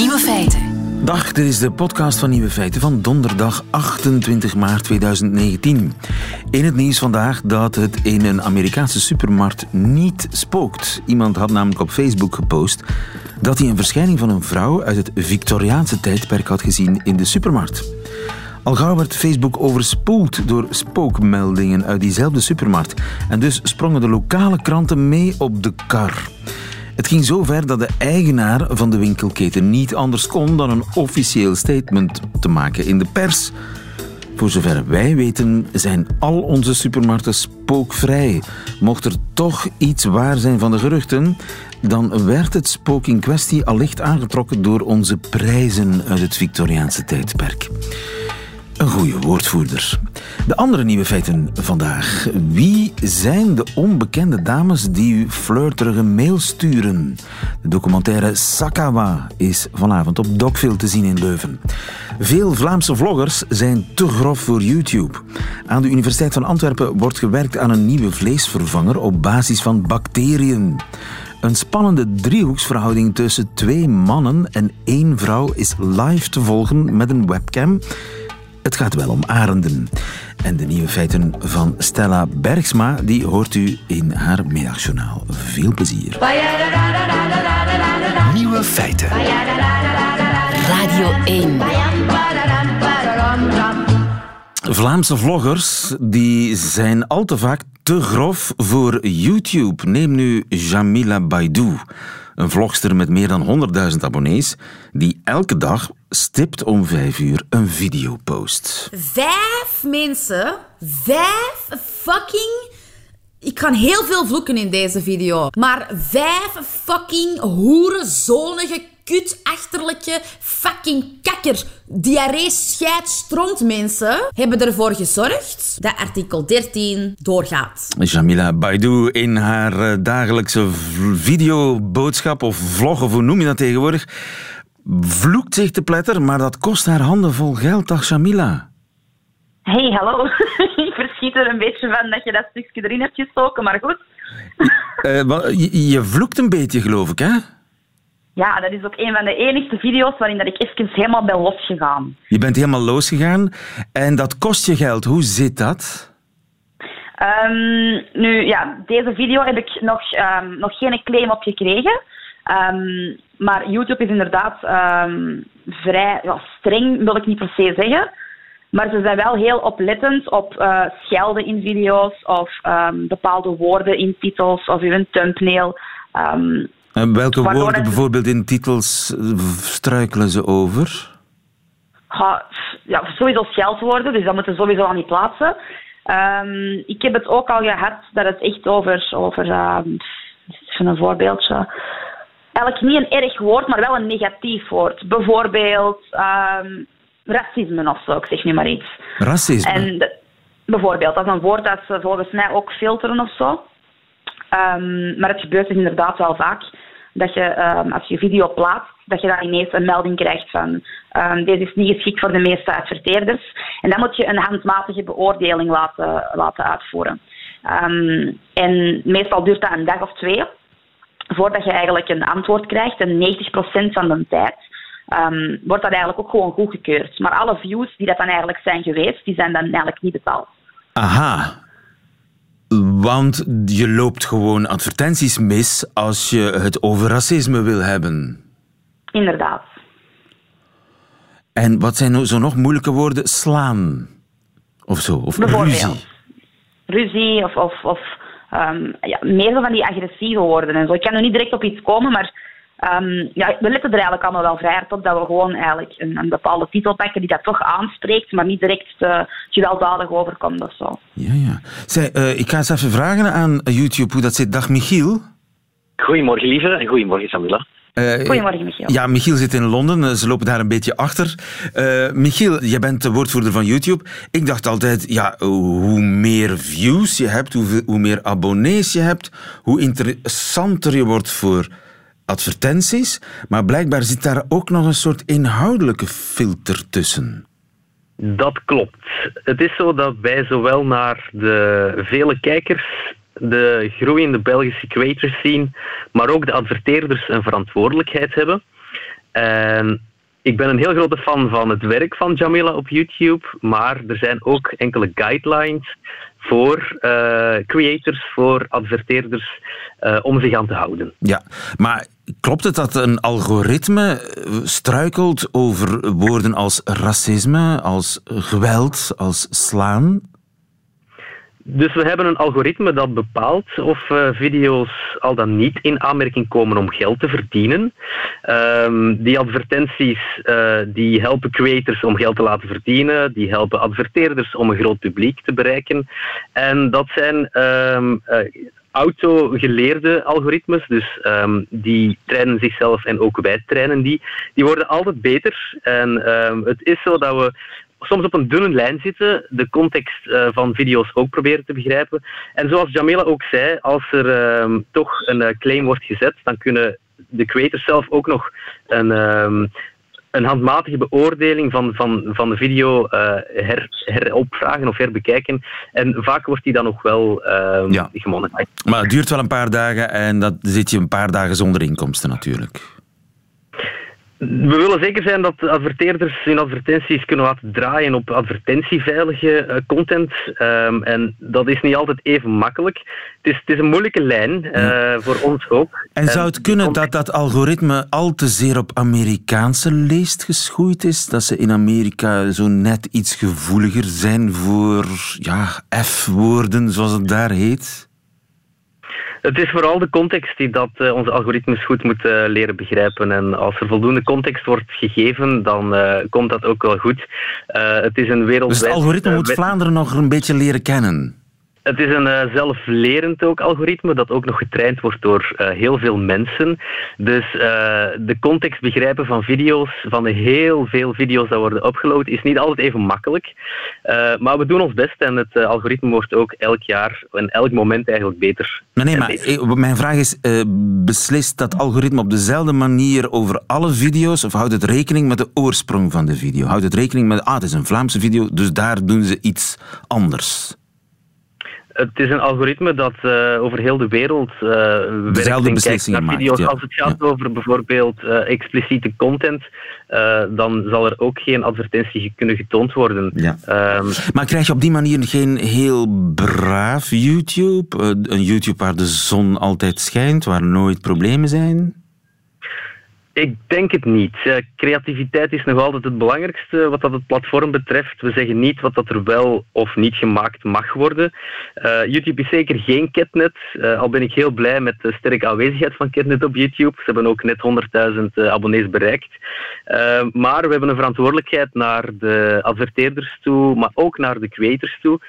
Nieuwe feiten. Dag, dit is de podcast van Nieuwe Feiten van donderdag 28 maart 2019. In het nieuws vandaag dat het in een Amerikaanse supermarkt niet spookt. Iemand had namelijk op Facebook gepost dat hij een verschijning van een vrouw uit het Victoriaanse tijdperk had gezien in de supermarkt. Al gauw werd Facebook overspoeld door spookmeldingen uit diezelfde supermarkt. En dus sprongen de lokale kranten mee op de kar. Het ging zo ver dat de eigenaar van de winkelketen niet anders kon dan een officieel statement te maken in de pers. Voor zover wij weten zijn al onze supermarkten spookvrij. Mocht er toch iets waar zijn van de geruchten, dan werd het spook in kwestie allicht aangetrokken door onze prijzen uit het Victoriaanse tijdperk. Een goede woordvoerder. De andere nieuwe feiten vandaag. Wie zijn de onbekende dames die u flirterige mail sturen? De documentaire Sakawa is vanavond op Docville te zien in Leuven. Veel Vlaamse vloggers zijn te grof voor YouTube. Aan de Universiteit van Antwerpen wordt gewerkt aan een nieuwe vleesvervanger op basis van bacteriën. Een spannende driehoeksverhouding tussen twee mannen en één vrouw is live te volgen met een webcam. Het gaat wel om arenden. En de nieuwe feiten van Stella Bergsma, die hoort u in haar middagjournaal. Veel plezier. Nieuwe feiten. Radio 1. Vlaamse vloggers die zijn al te vaak te grof voor YouTube. Neem nu Jamila Baidou, een vlogster met meer dan 100.000 abonnees, die elke dag stipt om vijf uur een video post. Vijf mensen, vijf fucking. Ik kan heel veel vloeken in deze video. Maar vijf fucking hoerenzonige, kutachterlijke, fucking kakker, diarree, scheid, stront mensen hebben ervoor gezorgd dat artikel 13 doorgaat. Jamila Baidou in haar eh, dagelijkse videoboodschap of vlog, of hoe noem je dat tegenwoordig, vloekt zich te pletter, maar dat kost haar handen vol geld, dag Jamila. Hey, hallo. ik verschiet er een beetje van dat je dat stukje erin hebt gestoken, maar goed. Eh, je, je vloekt een beetje, geloof ik, hè? Ja, dat is ook een van de enigste video's waarin dat ik even helemaal ben losgegaan. Je bent helemaal losgegaan en dat kost je geld. Hoe zit dat? Ehm, nu, ja, deze video heb ik nog, ehm, nog geen claim op gekregen. Ehm, maar YouTube is inderdaad ehm, vrij ja, streng, wil ik niet per se zeggen. Maar ze zijn wel heel oplettend op eh, schelden in video's of ehm, bepaalde woorden in titels of uw thumbnail. Ehm, En welke woorden het- bijvoorbeeld in titels eh, struikelen ze over? Ja, ja, sowieso scheldwoorden, dus dat moeten we sowieso al niet plaatsen. Ik heb het ook al gehad dat het echt over, over ehm, even een voorbeeldje. Eigenlijk niet een erg woord, maar wel een negatief woord. Bijvoorbeeld ehm, racisme of zo, ik zeg nu maar iets. Racisme. En de- bijvoorbeeld, dat is een woord dat ze volgens mij ook filteren of zo. Ehm, maar het gebeurt dus inderdaad wel vaak dat je, ehm, als je video plaatst, dat je dan ineens een melding krijgt van deze is niet geschikt voor de meeste adverteerders. En dan moet je een handmatige beoordeling laten, laten uitvoeren. En meestal duurt dat een dag of twee voordat je eigenlijk een antwoord krijgt. En 90% van de tijd ehm, wordt dat eigenlijk ook gewoon goedgekeurd. Maar alle views die dat dan eigenlijk zijn geweest, die zijn dan eigenlijk niet betaald. Aha. Want je loopt gewoon advertenties mis als je het over racisme wil hebben. Inderdaad. En wat zijn nou zo nog moeilijke woorden? Slaan. Of zo. Of ruzie. Ruzie of, of, of ehm, ja, meer zo van die agressieve woorden en zo. Ik kan nu niet direct op iets komen, maar ehm, ja, we letten er eigenlijk allemaal wel vrij hard op dat we gewoon eigenlijk een, een bepaalde titel pakken die dat toch aanspreekt, maar niet direct uh, gewelddadig overkomt of zo. Ja, ja. Zij, eh, ik ga eens even vragen aan YouTube hoe dat zit. Dag Michiel. Goedemorgen, lieve. En goedemorgen, Samila. Eh, Goedemorgen, Michiel. Ja, Michiel zit in Londen. eh, Ze lopen daar een beetje achter. Eh, Michiel, jij bent de woordvoerder van YouTube. Ik dacht altijd, ja, hoe meer views je hebt, hoe, hoe meer abonnees je hebt, hoe interessanter je wordt voor advertenties. Maar blijkbaar zit daar ook nog een soort inhoudelijke filter tussen. Dat klopt. Het is zo dat wij zowel naar de vele kijkers, de groeiende Belgische creators zien, maar ook de adverteerders een verantwoordelijkheid hebben. En ik ben een heel grote fan van het werk van Jamila op YouTube, maar er zijn ook enkele guidelines voor uh, creators, voor adverteerders, uh, om zich aan te houden. Ja, maar klopt het dat een algoritme struikelt over woorden als racisme, als geweld, als slaan? Dus we hebben een algoritme dat bepaalt of uh, video's al dan niet in aanmerking komen om geld te verdienen. Um, die advertenties uh, die helpen creators om geld te laten verdienen, die helpen adverteerders om een groot publiek te bereiken. En dat zijn um, uh, autogeleerde algoritmes, dus um, die trainen zichzelf en ook wij trainen die. Die worden altijd beter. En het is zo dat we soms op een dunne lijn zitten, de context uh, van video's ook proberen te begrijpen. En zoals Jamila ook zei, als er uh, toch een uh, claim wordt gezet, dan kunnen de creators zelf ook nog een, um, een handmatige beoordeling van, van, van de video her, heropvragen of herbekijken. En vaak wordt die dan nog wel um, ja. Maar het duurt wel een paar dagen en dan zit je een paar dagen zonder inkomsten natuurlijk. We willen zeker zijn dat adverteerders hun advertenties kunnen laten draaien op advertentieveilige uh, content. Um, en dat is niet altijd even makkelijk. Het is, het is een moeilijke lijn, uh, voor ons ook. En zou het kunnen dat dat algoritme al te zeer op Amerikaanse leest geschoeid is? Dat ze in Amerika zo net iets gevoeliger zijn voor ja, F-woorden, zoals het daar heet? Het is vooral de context die dat uh, onze algoritmes goed moeten uh, leren begrijpen. En als er voldoende context wordt gegeven, dan uh, komt dat ook wel goed. het is een wereld. Dus het algoritme moet Vlaanderen nog een beetje leren kennen? Het is een uh, zelflerend ook algoritme dat ook nog getraind wordt door uh, heel veel mensen. Dus uh, de context begrijpen van video's, van de heel veel video's die worden upgeload, is niet altijd even makkelijk. maar we doen ons best en het algoritme wordt ook elk jaar en elk moment eigenlijk beter. Maar nee, maar mijn vraag is, beslist dat algoritme op dezelfde manier over alle video's of houdt het rekening met de oorsprong van de video? Houdt het rekening met, ah, het is een Vlaamse video, dus daar doen ze iets anders? Het is een algoritme dat uh, over heel de wereld uh, Dezelfde beslissingen maakt. Ja. Als het gaat ja. over bijvoorbeeld uh, expliciete content, dan zal er ook geen advertentie kunnen getoond worden. Ja. Um, maar krijg je op die manier geen heel braaf YouTube? een YouTube waar de zon altijd schijnt, waar nooit problemen zijn? Ik denk het niet. creativiteit is nog altijd het belangrijkste wat dat het platform betreft. We zeggen niet wat dat er wel of niet gemaakt mag worden. Uh, YouTube is zeker geen Ketnet, uh, al ben ik heel blij met de sterke aanwezigheid van Ketnet op YouTube. Ze hebben ook net 100.000 uh, abonnees bereikt. maar we hebben een verantwoordelijkheid naar de adverteerders toe, maar ook naar de creators toe.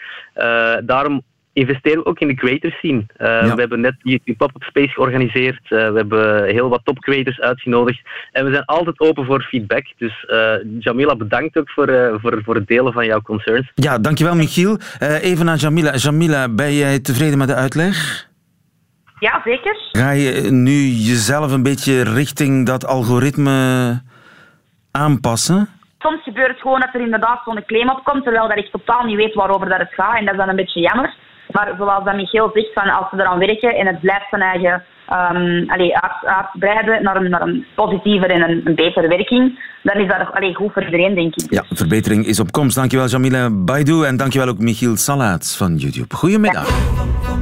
daarom investeren we ook in de creators scene. Uh, ja. We hebben net die pop-up space georganiseerd. Uh, we hebben heel wat top creators uitgenodigd. En we zijn altijd open voor feedback. Dus uh, Jamila, bedankt ook voor, voor, voor het delen van jouw concerns. Ja, dankjewel Michiel. even naar Jamila. Jamila, ben jij tevreden met de uitleg? Ja, zeker. Ga je nu jezelf een beetje richting dat algoritme aanpassen? Soms gebeurt het gewoon dat er inderdaad zo'n claim opkomt, terwijl dat ik totaal niet weet waarover dat het gaat. En dat is dan een beetje jammer. Maar zoals dat Michiel zegt, van als ze eraan werken en het blijft zijn eigen um, allee, uitbreiden naar een, naar een positiever en een, een betere werking, dan is dat allee, goed voor iedereen, denk ik. Ja, verbetering is op komst. Dankjewel Jamila Baidu en dankjewel ook Michiel Salaats van YouTube. Goedemiddag. Ja.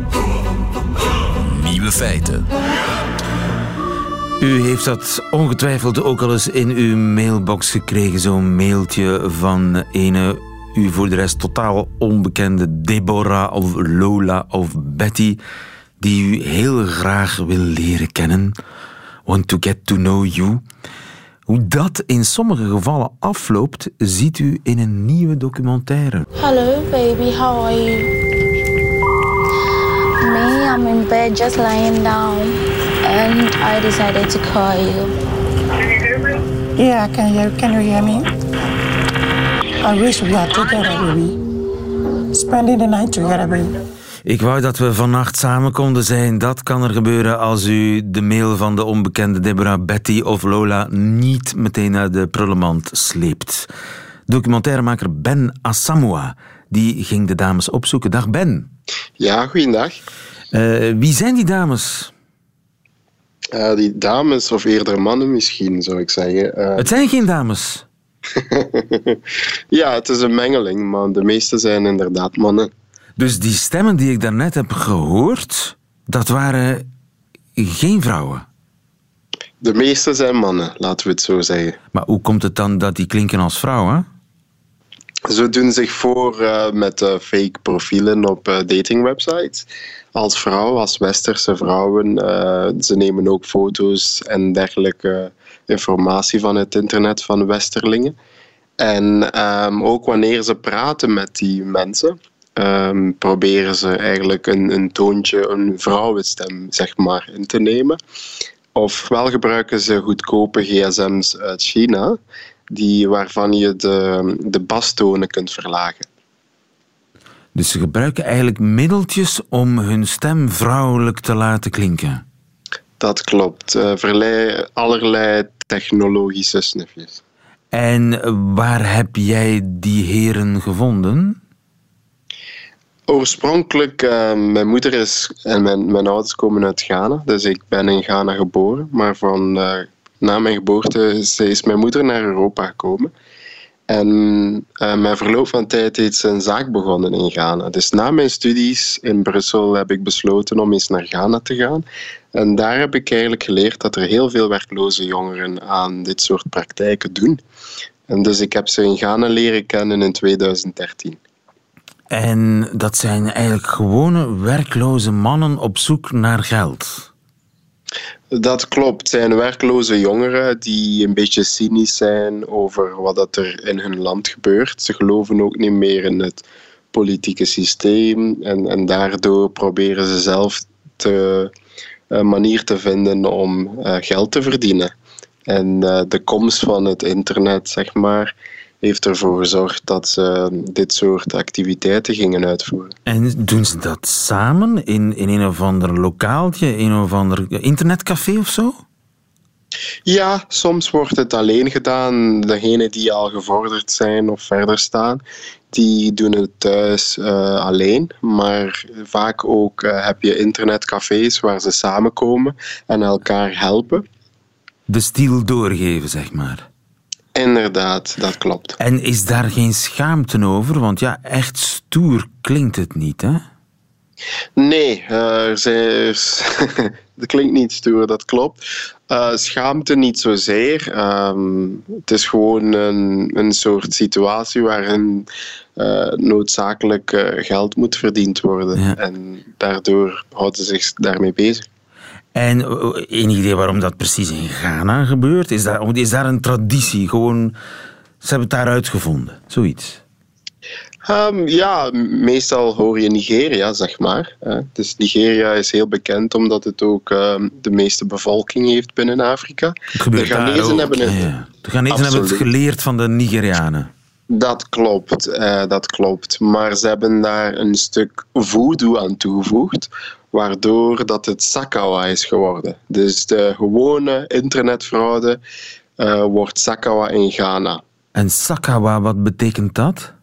Nieuwe feiten. U heeft dat ongetwijfeld ook al eens in uw mailbox gekregen, zo'n mailtje van ene u voor de rest totaal onbekende Deborah of Lola of Betty, die u heel graag wil leren kennen. Want to get to know you. Hoe dat in sommige gevallen afloopt, ziet u in een nieuwe documentaire. Hello baby, how are you? Me, I'm in bed just lying down. And I decided to call you. Can you hear me? Yeah, I can you. Can you hear me? I wish we are together, baby. Spending the night together, baby. Ik wou dat we vannacht samen konden zijn. Dat kan er gebeuren als u de mail van de onbekende Deborah, Betty of Lola niet meteen naar de prullenmand sleept. Documentairemaker Ben Asamoah die ging de dames opzoeken. Dag Ben. Ja, goeiedag. Uh, wie zijn die dames? Eh, die dames, of eerder mannen misschien, zou ik zeggen. Eh, Het zijn geen dames. ja, het is een mengeling, maar de meeste zijn inderdaad mannen. Dus die stemmen die ik daarnet heb gehoord, dat waren geen vrouwen. De meeste zijn mannen, laten we het zo zeggen. Maar hoe komt het dan dat die klinken als vrouwen? Ze doen zich voor eh, met eh, fake profielen op eh, datingwebsites. Als vrouw, als westerse vrouwen. ze nemen ook foto's en dergelijke informatie van het internet van westerlingen. En ehm, ook wanneer ze praten met die mensen, ehm, proberen ze eigenlijk een, een toontje, een vrouwenstem, zeg maar, in te nemen. Ofwel gebruiken ze goedkope gsm's uit China, die, waarvan je de, de bastonen kunt verlagen. Dus ze gebruiken eigenlijk middeltjes om hun stem vrouwelijk te laten klinken. Dat klopt. Verlei allerlei technologische snufjes. En waar heb jij die heren gevonden? Oorspronkelijk, eh, mijn moeder is en mijn, mijn ouders komen uit Ghana, dus ik ben in Ghana geboren. Maar van, eh, na mijn geboorte is, is mijn moeder naar Europa gekomen. En mijn verloop van tijd ze een zaak begonnen in Ghana. Dus na mijn studies in Brussel heb ik besloten om eens naar Ghana te gaan. En daar heb ik eigenlijk geleerd dat er heel veel werkloze jongeren aan dit soort praktijken doen. En dus ik heb ze in Ghana leren kennen in 2013. En dat zijn eigenlijk gewone werkloze mannen op zoek naar geld. Dat klopt. Het zijn werkloze jongeren die een beetje cynisch zijn over wat dat er in hun land gebeurt. Ze geloven ook niet meer in het politieke systeem en, en daardoor proberen ze zelf te, een manier te vinden om eh, geld te verdienen. En eh, de komst van het internet, zeg maar, heeft ervoor gezorgd dat ze dit soort activiteiten gingen uitvoeren. En doen ze dat samen in, in een of ander lokaaltje, in een of ander internetcafé of zo? Ja, soms wordt het alleen gedaan. Degenen die al gevorderd zijn of verder staan, die doen het thuis eh, alleen. Maar vaak ook eh, heb je internetcafés waar ze samenkomen en elkaar helpen. De stiel doorgeven, zeg maar. Inderdaad, dat klopt. En is daar geen schaamte over? Want ja, echt stoer klinkt het niet, hè? Nee, eh, er zijn, dat klinkt niet stoer, dat klopt. Eh, schaamte niet zozeer. Ehm, het is gewoon een, een soort situatie waarin eh, noodzakelijk eh, geld moet verdiend worden. Ja. En daardoor houden ze zich daarmee bezig. En uh, enig idee waarom dat precies in Ghana gebeurt? Is daar, is daar een traditie? Gewoon, ze hebben het daar uitgevonden, zoiets. Ehm, ja, meestal hoor je Nigeria, zeg maar. Dus Nigeria is heel bekend omdat het ook ehm, de meeste bevolking heeft binnen Afrika. De ook. hebben het. ja. De hebben het geleerd van de Nigerianen. Dat klopt, eh, dat klopt. Maar ze hebben daar een stuk voodoo aan toegevoegd, waardoor dat het Sakawa is geworden. Dus de gewone internetfraude eh, wordt Sakawa in Ghana. En Sakawa, wat betekent dat?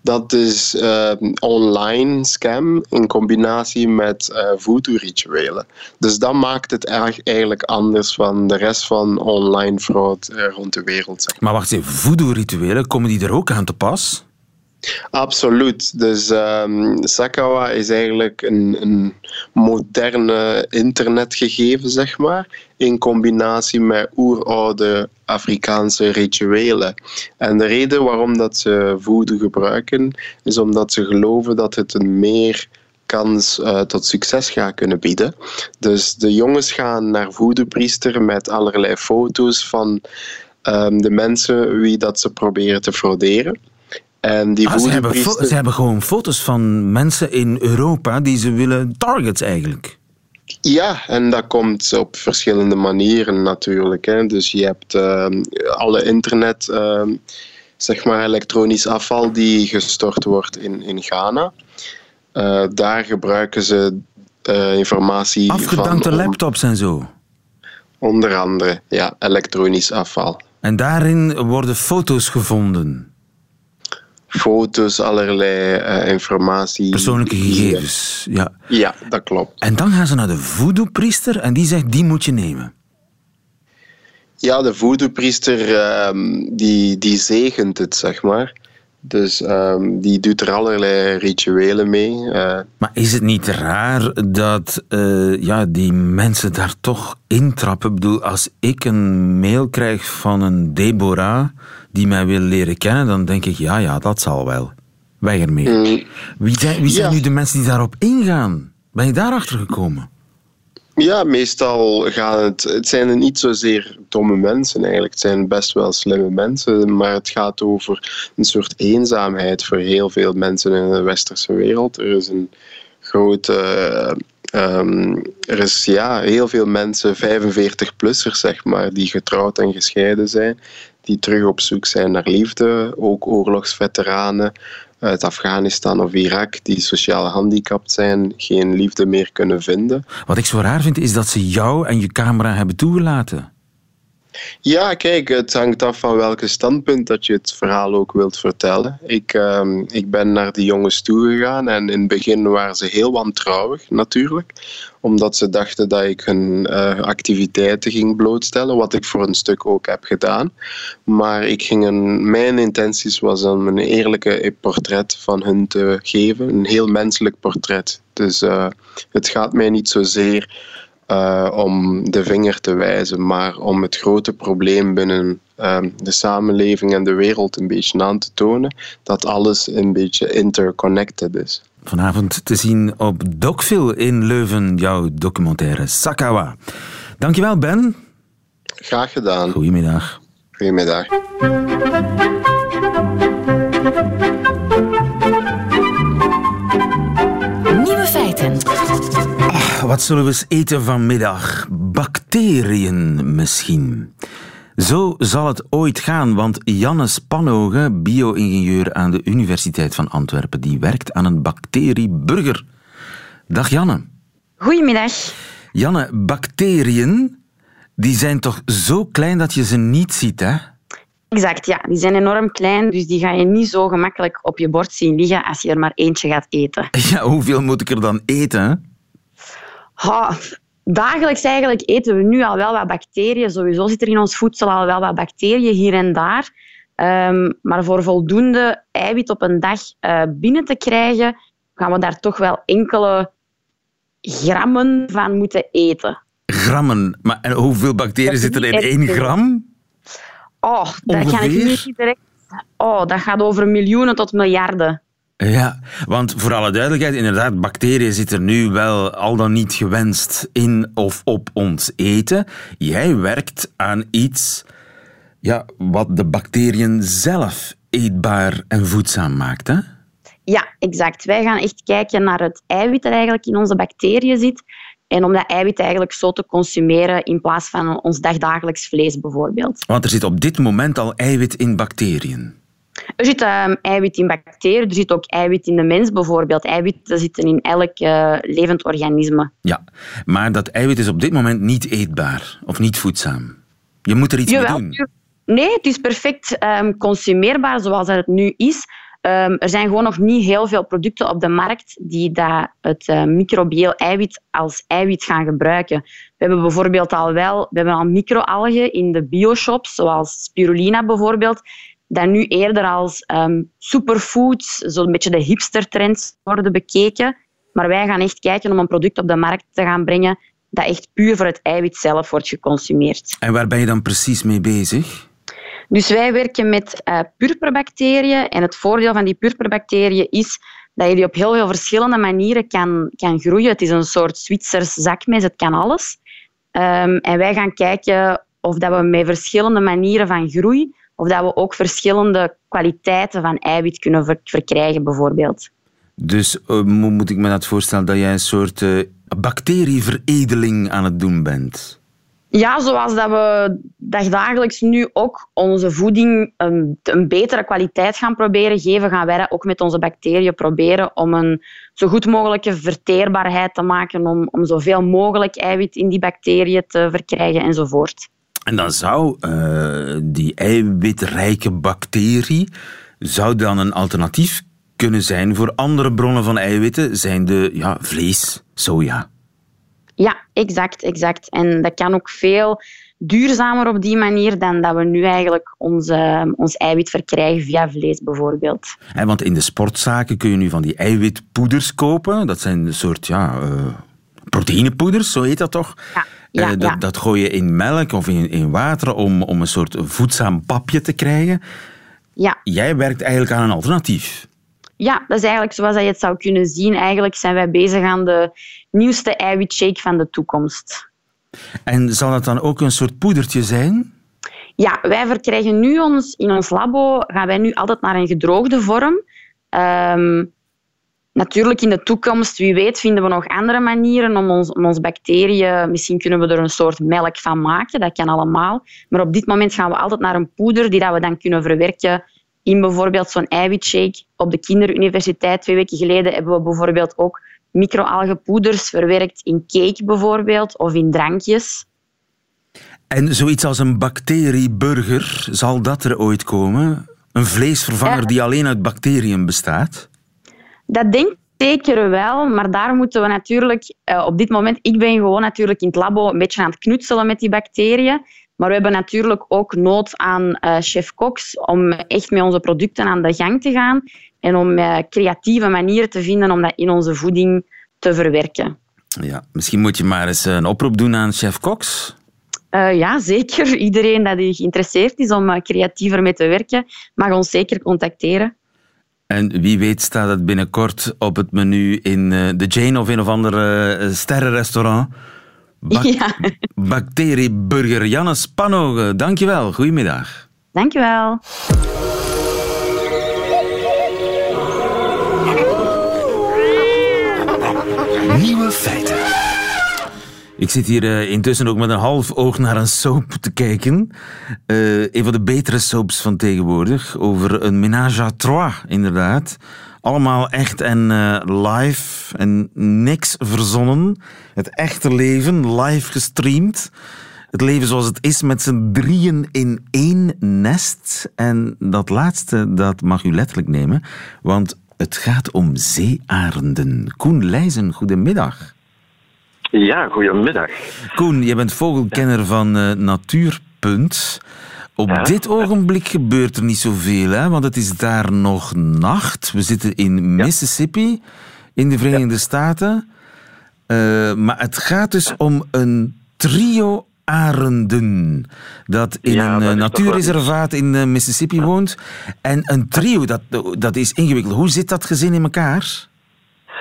Dat is eh, online scam in combinatie met eh voodoo-rituelen. Dus dat maakt het erg eigenlijk anders van de rest van online fraud eh, rond de wereld. Zeg. Maar wacht even, voodoo-rituelen, komen die er ook aan te pas? Absoluut. Dus ehm, Sakawa is eigenlijk een, een moderne internetgegeven, zeg maar, in combinatie met oeroude Afrikaanse rituelen. En de reden waarom dat ze voodoo gebruiken, is omdat ze geloven dat het een meer kans eh, tot succes gaat kunnen bieden. Dus de jongens gaan naar voodoo-priester met allerlei foto's van ehm, de mensen wie dat ze proberen te frauderen. En die Ah, ze, hebben ze hebben gewoon foto's van mensen in Europa die ze willen targets eigenlijk. Ja, en dat komt op verschillende manieren natuurlijk. Hè. Dus je hebt ehm, alle internet, ehm, zeg maar elektronisch afval die gestort wordt in, in Ghana. Eh, daar gebruiken ze eh, informatie Afgedankte van laptops en zo. onder andere, ja, elektronisch afval. En daarin worden foto's gevonden. Foto's, allerlei eh, informatie. Persoonlijke gegevens, ja. Ja, dat klopt. En dan gaan ze naar de voodoo-priester en die zegt, die moet je nemen. Ja, de voodoo-priester ehm, die, die zegent het, zeg maar. Dus ehm, die doet er allerlei rituelen mee. eh. Maar is het niet raar dat eh, ja, die mensen daar toch intrappen? Ik bedoel, als ik een mail krijg van een Deborah die mij wil leren kennen, dan denk ik, ja, ja, dat zal wel. Weiger meer. Mm, Wie zijn, wie zijn Ja. nu de mensen die daarop ingaan? Ben je daarachter gekomen? Ja, meestal gaan het. Het zijn niet zozeer domme mensen eigenlijk. Het zijn best wel slimme mensen. Maar het gaat over een soort eenzaamheid voor heel veel mensen in de westerse wereld. Er is een grote. eh, ehm, er is ja, heel veel mensen, 45-plussers zeg maar, die getrouwd en gescheiden zijn. Die terug op zoek zijn naar liefde. Ook oorlogsveteranen uit Afghanistan of Irak die sociaal gehandicapt zijn, geen liefde meer kunnen vinden. Wat ik zo raar vind, is dat ze jou en je camera hebben toegelaten. Ja, kijk, het hangt af van welke standpunt dat je het verhaal ook wilt vertellen. Ik, ehm, ik ben naar die jongens toegegaan en in het begin waren ze heel wantrouwig natuurlijk, omdat ze dachten dat ik hun eh, activiteiten ging blootstellen, wat ik voor een stuk ook heb gedaan. Maar ik ging een, mijn intenties was om een eerlijke portret van hun te geven, een heel menselijk portret. Dus eh, het gaat mij niet zozeer eh, om de vinger te wijzen, maar om het grote probleem binnen ehm, de samenleving en de wereld een beetje aan te tonen, dat alles een beetje interconnected is. Vanavond te zien op Docville in Leuven, jouw documentaire Sakawa. Dankjewel, Ben. Graag gedaan. Goedemiddag. Goedemiddag. Nieuwe feiten. Wat zullen we eens eten vanmiddag? Bacteriën misschien. Zo zal het ooit gaan, want Janne Spanhogen, bio-ingenieur aan de Universiteit van Antwerpen, die werkt aan een bacterieburger. Dag Janne. Goedemiddag. Janne, bacteriën, die zijn toch zo klein dat je ze niet ziet, hè? Exact, ja. Die zijn enorm klein, dus die ga je niet zo gemakkelijk op je bord zien liggen als je er maar eentje gaat eten. Ja, hoeveel moet ik er dan eten? Ha, dagelijks eigenlijk eten we nu al wel wat bacteriën. Sowieso zit er in ons voedsel al wel wat bacteriën hier en daar. Ehm, maar voor voldoende eiwit op een dag eh, binnen te krijgen, gaan we daar toch wel enkele grammen van moeten eten. Grammen. Maar en hoeveel bacteriën zitten er in één gram? Oh, dat ik niet direct... Oh, dat gaat over miljoenen tot miljarden. Ja, want voor alle duidelijkheid, inderdaad, bacteriën zitten nu wel al dan niet gewenst in of op ons eten. Jij werkt aan iets ja, wat de bacteriën zelf eetbaar en voedzaam maakt, hè? Ja, exact. Wij gaan echt kijken naar het eiwit dat eigenlijk in onze bacteriën zit. En om dat eiwit eigenlijk zo te consumeren in plaats van ons dagdagelijks vlees bijvoorbeeld. Want er zit op dit moment al eiwit in bacteriën. Er zit ehm, eiwit in bacteriën, er zit ook eiwit in de mens bijvoorbeeld. Eiwitten zitten in elk eh, levend organisme. Ja, maar dat eiwit is op dit moment niet eetbaar of niet voedzaam. Je moet er iets mee doen. Nee, het is perfect ehm, consumeerbaar zoals dat het nu is. Ehm, er zijn gewoon nog niet heel veel producten op de markt die dat het eh, microbieel eiwit als eiwit gaan gebruiken. We hebben bijvoorbeeld al wel we hebben al microalgen in de bioshops, zoals spirulina bijvoorbeeld, dat nu eerder als ehm, superfoods, zo'n beetje de hipstertrends worden bekeken. Maar wij gaan echt kijken om een product op de markt te gaan brengen dat echt puur voor het eiwit zelf wordt geconsumeerd. En waar ben je dan precies mee bezig? Dus wij werken met eh, purperbacteriën. En het voordeel van die purperbacteriën is dat je die op heel veel verschillende manieren kan, kan groeien. Het is een soort Zwitsers zakmes, het kan alles. Ehm, en wij gaan kijken of dat we met verschillende manieren van groei, of dat we ook verschillende kwaliteiten van eiwit kunnen ver- verkrijgen, bijvoorbeeld. Dus eh, moet ik me dat voorstellen dat jij een soort eh, bacterieveredeling aan het doen bent? Ja, zoals dat we dagdagelijks nu ook onze voeding een, een betere kwaliteit gaan proberen geven, gaan wij dat ook met onze bacteriën proberen om een zo goed mogelijke verteerbaarheid te maken, om, om zoveel mogelijk eiwit in die bacteriën te verkrijgen enzovoort. En dan zou eh, die eiwitrijke bacterie Zou dan een alternatief kunnen zijn voor andere bronnen van eiwitten, zijn de ja, vlees, soja? Ja, exact, exact. En dat kan ook veel duurzamer op die manier dan dat we nu eigenlijk onze, ons eiwit verkrijgen via vlees bijvoorbeeld. En want in de sportzaken kun je nu van die eiwitpoeders kopen. Dat zijn een soort ja, uh, proteïnepoeders, zo heet dat toch? Ja. Ja, uh, dat, ja. dat gooi je in melk of in, in water om, om een soort voedzaam papje te krijgen. Ja. Jij werkt eigenlijk aan een alternatief. Ja, dat is eigenlijk zoals je het zou kunnen zien. Eigenlijk zijn wij bezig aan de nieuwste eiwitshake van de toekomst. En zal dat dan ook een soort poedertje zijn? Ja, wij verkrijgen nu ons, in ons labo, gaan wij nu altijd naar een gedroogde vorm. Um, natuurlijk in de toekomst, wie weet, vinden we nog andere manieren om ons, om ons bacteriën, misschien kunnen we er een soort melk van maken, dat kan allemaal. Maar op dit moment gaan we altijd naar een poeder die dat we dan kunnen verwerken in bijvoorbeeld zo'n eiwitshake. Op de kinderuniversiteit twee weken geleden hebben we bijvoorbeeld ook microalgenpoeders verwerkt in cake bijvoorbeeld of in drankjes. En zoiets als een bacterieburger, zal dat er ooit komen? Een vleesvervanger ja. die alleen uit bacteriën bestaat? Dat denk ik zeker wel, maar daar moeten we natuurlijk uh, op dit moment... Ik ben gewoon natuurlijk in het labo een beetje aan het knutselen met die bacteriën. Maar we hebben natuurlijk ook nood aan uh, chef-koks om echt met onze producten aan de gang te gaan en om uh, creatieve manieren te vinden om dat in onze voeding te verwerken. Ja, misschien moet je maar eens een oproep doen aan chef-koks. Uh, ja, zeker. Iedereen die geïnteresseerd is om creatiever mee te werken, mag ons zeker contacteren. En wie weet staat het binnenkort op het menu in de Jane of een of ander sterrenrestaurant. Bak ja. Bacterieburger Janne Spannogen, dankjewel. Goedemiddag. Dankjewel. Nieuwe feiten. Ik zit hier uh, intussen ook met een half oog naar een soap te kijken. Uh, een van de betere soaps van tegenwoordig. Over een ménage à trois, inderdaad. Allemaal echt en uh, live en niks verzonnen. Het echte leven, live gestreamd. Het leven zoals het is met z'n drieën in één nest. En dat laatste, dat mag u letterlijk nemen. Want het gaat om zeearenden. Koen Leijzen, goedemiddag. Ja, goedemiddag. Koen, je bent vogelkenner van uh, Natuurpunt. Op ja? dit ogenblik gebeurt er niet zoveel, hè? want het is daar nog nacht. We zitten in Mississippi, in de Verenigde ja. Staten. Uh, maar het gaat dus om een trio arenden dat in ja, een natuurreservaat in uh, Mississippi woont. En een trio, dat, dat is ingewikkeld. Hoe zit dat gezin in elkaar?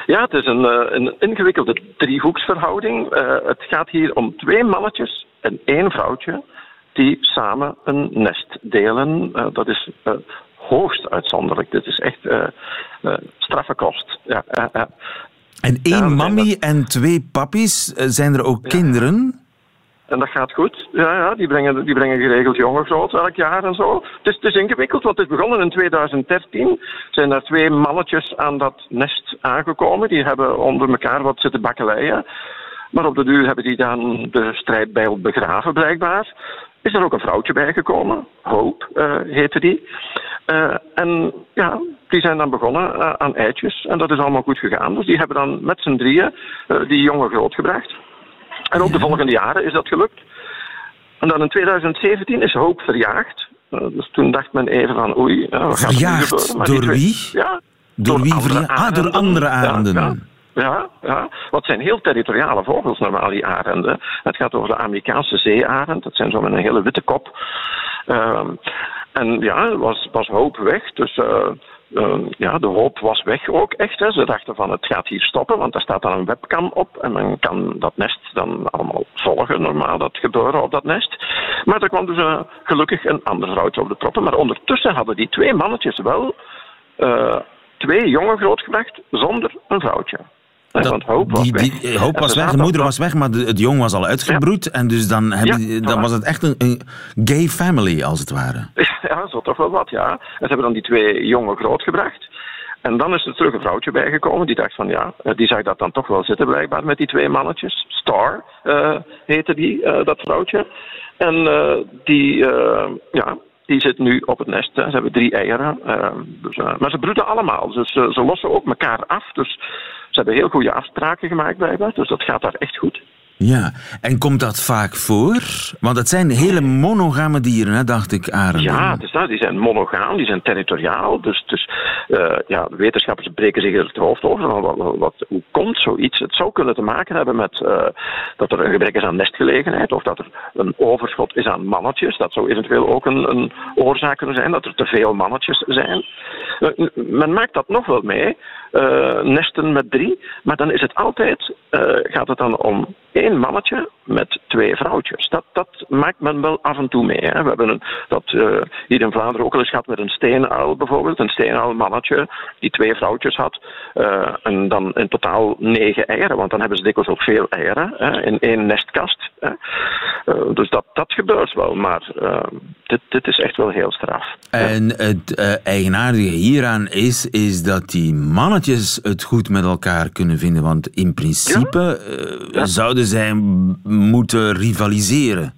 Ja, het is een, een ingewikkelde driehoeksverhouding. Uh, het gaat hier om twee mannetjes en één vrouwtje die samen een nest delen. Uh, dat is uh, hoogst uitzonderlijk. Dit is echt straffe kost. Ja, en één ja, mammy en twee pappies. Zijn er ook ja. kinderen? En dat gaat goed. Ja, ja die, brengen, die brengen geregeld jongen groot elk jaar en zo. Het is, het is ingewikkeld, want het is begonnen in 2013. Zijn er twee mannetjes aan dat nest aangekomen. Die hebben onder elkaar wat zitten bakkeleien. Maar op de duur hebben die dan de strijdbijl begraven, blijkbaar. Is er ook een vrouwtje bijgekomen. Hope uh, heette die. Uh, en ja, die zijn dan begonnen uh, aan eitjes. En dat is allemaal goed gegaan. Dus die hebben dan met z'n drieën die jongen grootgebracht. En ook de volgende jaren is dat gelukt. En dan in 2017 is Hope verjaagd. dus toen dacht men even van oei. Ja, verjaagd? Door wie? Ja, door, door wie verjaagd? Ah, door andere arenden. Ja, ja. Wat zijn heel territoriale vogels, normaal, die arenden. Het gaat over de Amerikaanse zeearend. Dat zijn zo met een hele witte kop. Uh, en ja, was, was hoop weg. Dus uh, ja, de hoop was weg ook echt. Hè. Ze dachten van het gaat hier stoppen, want er staat dan een webcam op. En men kan dat nest dan allemaal volgen, normaal, dat gebeuren op dat nest. Maar er kwam dus gelukkig een ander vrouwtje op de proppen. Maar ondertussen hadden die twee mannetjes wel twee jongen grootgebracht zonder een vrouwtje. Dat, want Hoop was die, weg. Die, hoop was weg, de moeder was weg, maar de, het jong was al uitgebroed. Ja. En dus dan, heb ja, je, dan was het echt een, een, gay family, als het ware. Ja, zo toch wel wat, ja. En ze hebben dan die twee jongen grootgebracht. En dan is er terug een vrouwtje bijgekomen. Die dacht van ja, die zag dat dan toch wel zitten blijkbaar met die twee mannetjes. Star uh, heette die, uh, dat vrouwtje. En uh, die, ja, die zit nu op het nest. Hè. Ze hebben drie eieren. Dus, maar ze broeden allemaal. Dus ze lossen ook elkaar af. Dus ze hebben heel goede afspraken gemaakt blijkbaar. Dus dat gaat daar echt goed. Ja, en komt dat vaak voor? Want het zijn hele monogame dieren, hè, dacht ik, Arend. Ja, dus, nou, die zijn monogaam, die zijn territoriaal. Dus, dus uh, ja, wetenschappers breken zich er het hoofd over. Wat, hoe komt zoiets? Het zou kunnen te maken hebben met uh, dat er een gebrek is aan nestgelegenheid of dat er een overschot is aan mannetjes. Dat zou eventueel ook een, een oorzaak kunnen zijn, dat er te veel mannetjes zijn. Uh, men maakt dat nog wel mee, nesten met drie, maar dan is het altijd, gaat het dan om één mannetje met twee vrouwtjes. Dat, dat maakt men wel af en toe mee. Hè. We hebben een, dat uh, hier in Vlaanderen ook al eens gehad met een steenuil bijvoorbeeld. Een steenuil mannetje die twee vrouwtjes had. Uh, en dan in totaal negen eieren, want dan hebben ze dikwijls ook veel eieren hè, in één nestkast. Hè. Uh, dus dat, dat gebeurt wel, maar dit, dit is echt wel heel straf. En het eigenaardige hieraan is, is dat die mannetjes het goed met elkaar kunnen vinden. Want in principe ja? Ja. Zouden zij moeten rivaliseren.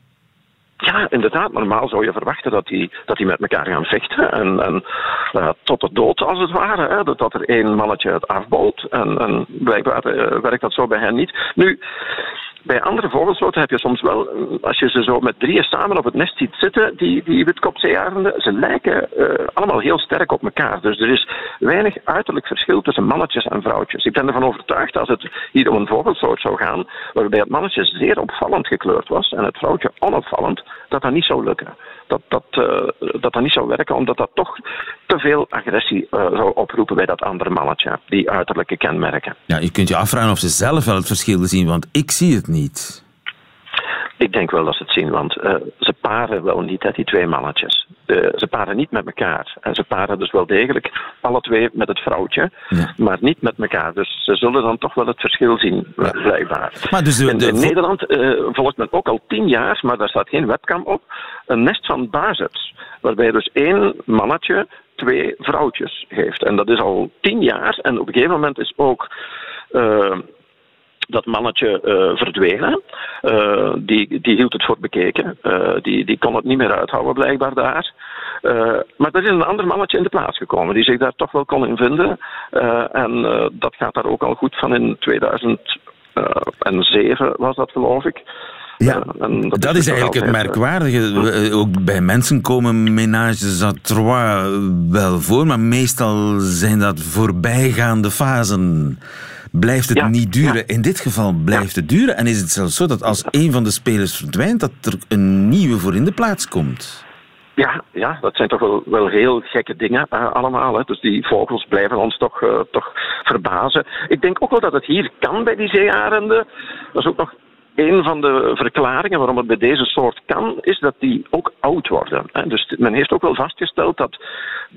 Ja, inderdaad. Normaal zou je verwachten dat die, dat die met elkaar gaan vechten. En, en uh, tot de dood, als het ware. Hè? Dat, er één mannetje het afbouwt. En, en blijkbaar uh, werkt dat zo bij hen niet. Nu, bij andere vogelsoorten heb je soms wel, als je ze zo met drieën samen op het nest ziet zitten, die, die witkopzeearenden, ze lijken uh, allemaal heel sterk op elkaar. Dus er is weinig uiterlijk verschil tussen mannetjes en vrouwtjes. Ik ben ervan overtuigd als het hier om een vogelsoort zou gaan, waarbij het mannetje zeer opvallend gekleurd was en het vrouwtje onopvallend, dat dat niet zou lukken. Dat dat, uh, dat, dat niet zou werken, omdat dat toch te veel agressie zou oproepen bij dat andere mannetje, die uiterlijke kenmerken. Ja, je kunt je afvragen of ze zelf wel het verschil zien, want ik zie het niet. Ik denk wel dat ze het zien, want uh, ze paren wel niet, hè, die twee mannetjes. Uh, ze paren niet met elkaar. En ze paren dus wel degelijk alle twee met het vrouwtje, ja. maar niet met elkaar. Dus ze zullen dan toch wel het verschil zien, ja. blijkbaar. Maar dus de, in, in Nederland uh, volgt men ook al tien jaar, maar daar staat geen webcam op, een nest van bazets. Waarbij dus één mannetje twee vrouwtjes heeft. En dat is al tien jaar. En op een gegeven moment is ook dat mannetje uh, verdwenen. Uh, die, die hield het voor bekeken. Uh, die, die kon het niet meer uithouden, blijkbaar daar. maar er is een ander mannetje in de plaats gekomen die zich daar toch wel kon in vinden. en dat gaat daar ook al goed van in 2007 was dat, geloof ik. Ja, dat, dat, is, is eigenlijk het merkwaardige. Ook bij mensen komen ménages à trois wel voor, maar meestal zijn dat voorbijgaande fasen blijft het ja, niet duren. Ja. In dit geval blijft het duren. En is het zelfs zo dat als een van de spelers verdwijnt, dat er een nieuwe voor in de plaats komt? Ja, ja dat zijn toch wel, wel heel gekke dingen uh, allemaal. Hè. Dus die vogels blijven ons toch, uh, toch verbazen. Ik denk ook wel dat het hier kan bij die zeearenden. Dat is ook nog een van de verklaringen waarom het bij deze soort kan, is dat die ook oud worden. Dus men heeft ook wel vastgesteld dat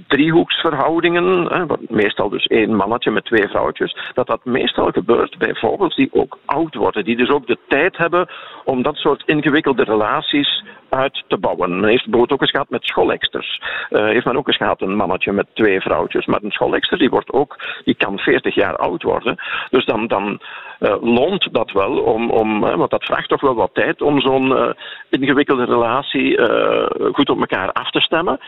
driehoeksverhoudingen, meestal dus één mannetje met twee vrouwtjes, dat dat meestal gebeurt bij vogels die ook oud worden, die dus ook de tijd hebben om dat soort ingewikkelde relaties uit te bouwen. Men heeft bijvoorbeeld ook eens gehad met scholeksters. Uh, heeft men ook eens gehad een mannetje met twee vrouwtjes. Maar een scholekster die wordt ook, die kan 40 jaar oud worden. Dus dan, dan uh, loont dat wel om, om want dat vraagt toch wel wat tijd om zo'n ingewikkelde relatie goed op elkaar af te stemmen.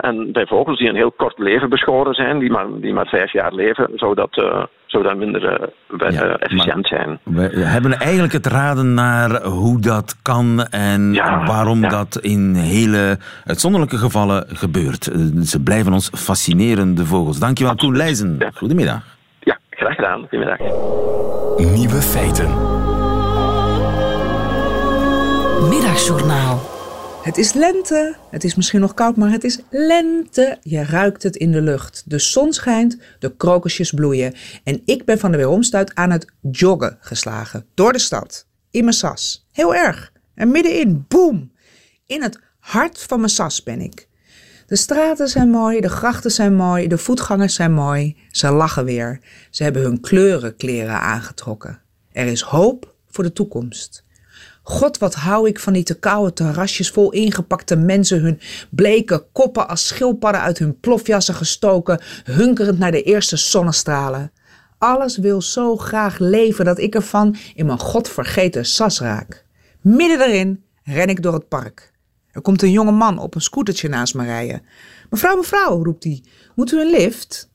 en bij vogels die een heel kort leven beschoren zijn, die maar, die maar vijf jaar leven, zou dat zou dat minder uh, ja, efficiënt zijn. We hebben eigenlijk het raden naar hoe dat kan en ja, waarom ja. dat in hele uitzonderlijke gevallen gebeurt. Ze blijven ons fascineren, de vogels. Dankjewel, Koen Leijzen. Goedemiddag. Ja, graag gedaan. Goedemiddag. Nieuwe feiten. Middagjournaal. Het is lente. Het is misschien nog koud, maar het is lente. Je ruikt het in de lucht. De zon schijnt, de krokusjes bloeien. En ik ben van de weeromstuit aan het joggen geslagen. Door de stad. In mijn sas. Heel erg. En middenin, boem. In het hart van mijn sas ben ik. De straten zijn mooi, de grachten zijn mooi, de voetgangers zijn mooi. Ze lachen weer. Ze hebben hun kleurenkleren aangetrokken. Er is hoop voor de toekomst. God, wat hou ik van die te koude terrasjes vol ingepakte mensen, hun bleke koppen als schildpadden uit hun plofjassen gestoken, hunkerend naar de eerste zonnestralen. Alles wil zo graag leven dat ik ervan in mijn godvergeten sas raak. Midden daarin ren ik door het park. Er komt een jonge man op een scootertje naast me rijden. Mevrouw, mevrouw, roept hij. Moet u een lift?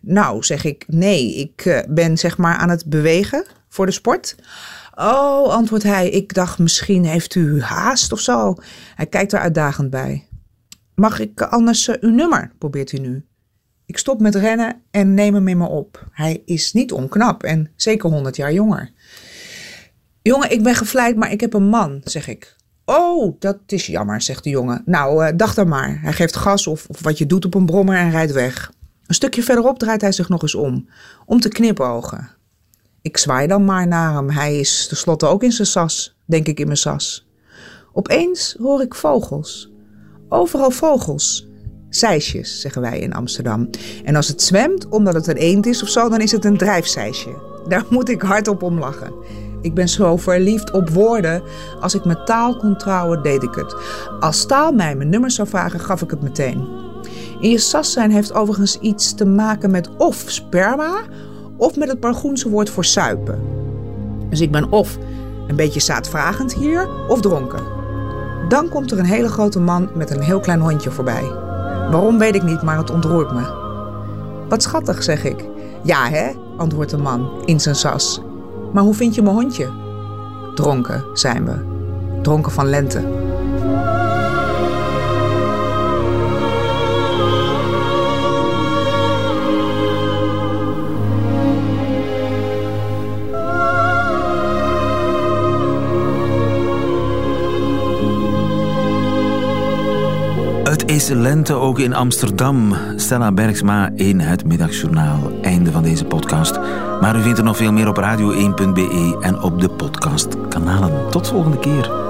Nou, zeg ik, nee, ik eh, ben zeg maar aan het bewegen voor de sport. Oh, antwoordt hij, ik dacht misschien heeft u haast of zo. Hij kijkt er uitdagend bij. Mag ik anders uh, uw nummer, probeert hij nu. Ik stop met rennen en neem hem in me op. Hij is niet onknap en zeker 100 jaar jonger. Jongen, ik ben gevleid, maar ik heb een man, zeg ik. Oh, dat is jammer, zegt de jongen. Nou, uh, dacht dan maar. Hij geeft gas of, of wat je doet op een brommer en rijdt weg. Een stukje verderop draait hij zich nog eens om, om te knipogen. Ik zwaai dan maar naar hem. Hij is tenslotte ook in zijn sas, denk ik in mijn sas. Opeens hoor ik vogels. Overal vogels. Zeisjes, zeggen wij in Amsterdam. En als het zwemt, omdat het een eend is of zo, dan is het een drijfzeisje. Daar moet ik hardop om lachen. Ik ben zo verliefd op woorden. Als ik met taal kon trouwen, deed ik het. Als taal mij mijn nummer zou vragen, gaf ik het meteen. In je sas zijn heeft overigens iets te maken met of sperma of met het Bargoense woord voor suipen. Dus ik ben of een beetje zaadvragend hier of dronken. Dan komt er een hele grote man met een heel klein hondje voorbij. Waarom weet ik niet, maar het ontroert me. Wat schattig, zeg ik. Ja, hè, antwoordt de man in zijn sas. Maar hoe vind je mijn hondje? Dronken zijn we. Dronken van lente. Is lente ook in Amsterdam. Stella Bergsma in het Middagjournaal. Einde van deze podcast. Maar u vindt er nog veel meer op radio1.be en op de podcastkanalen. Tot volgende keer.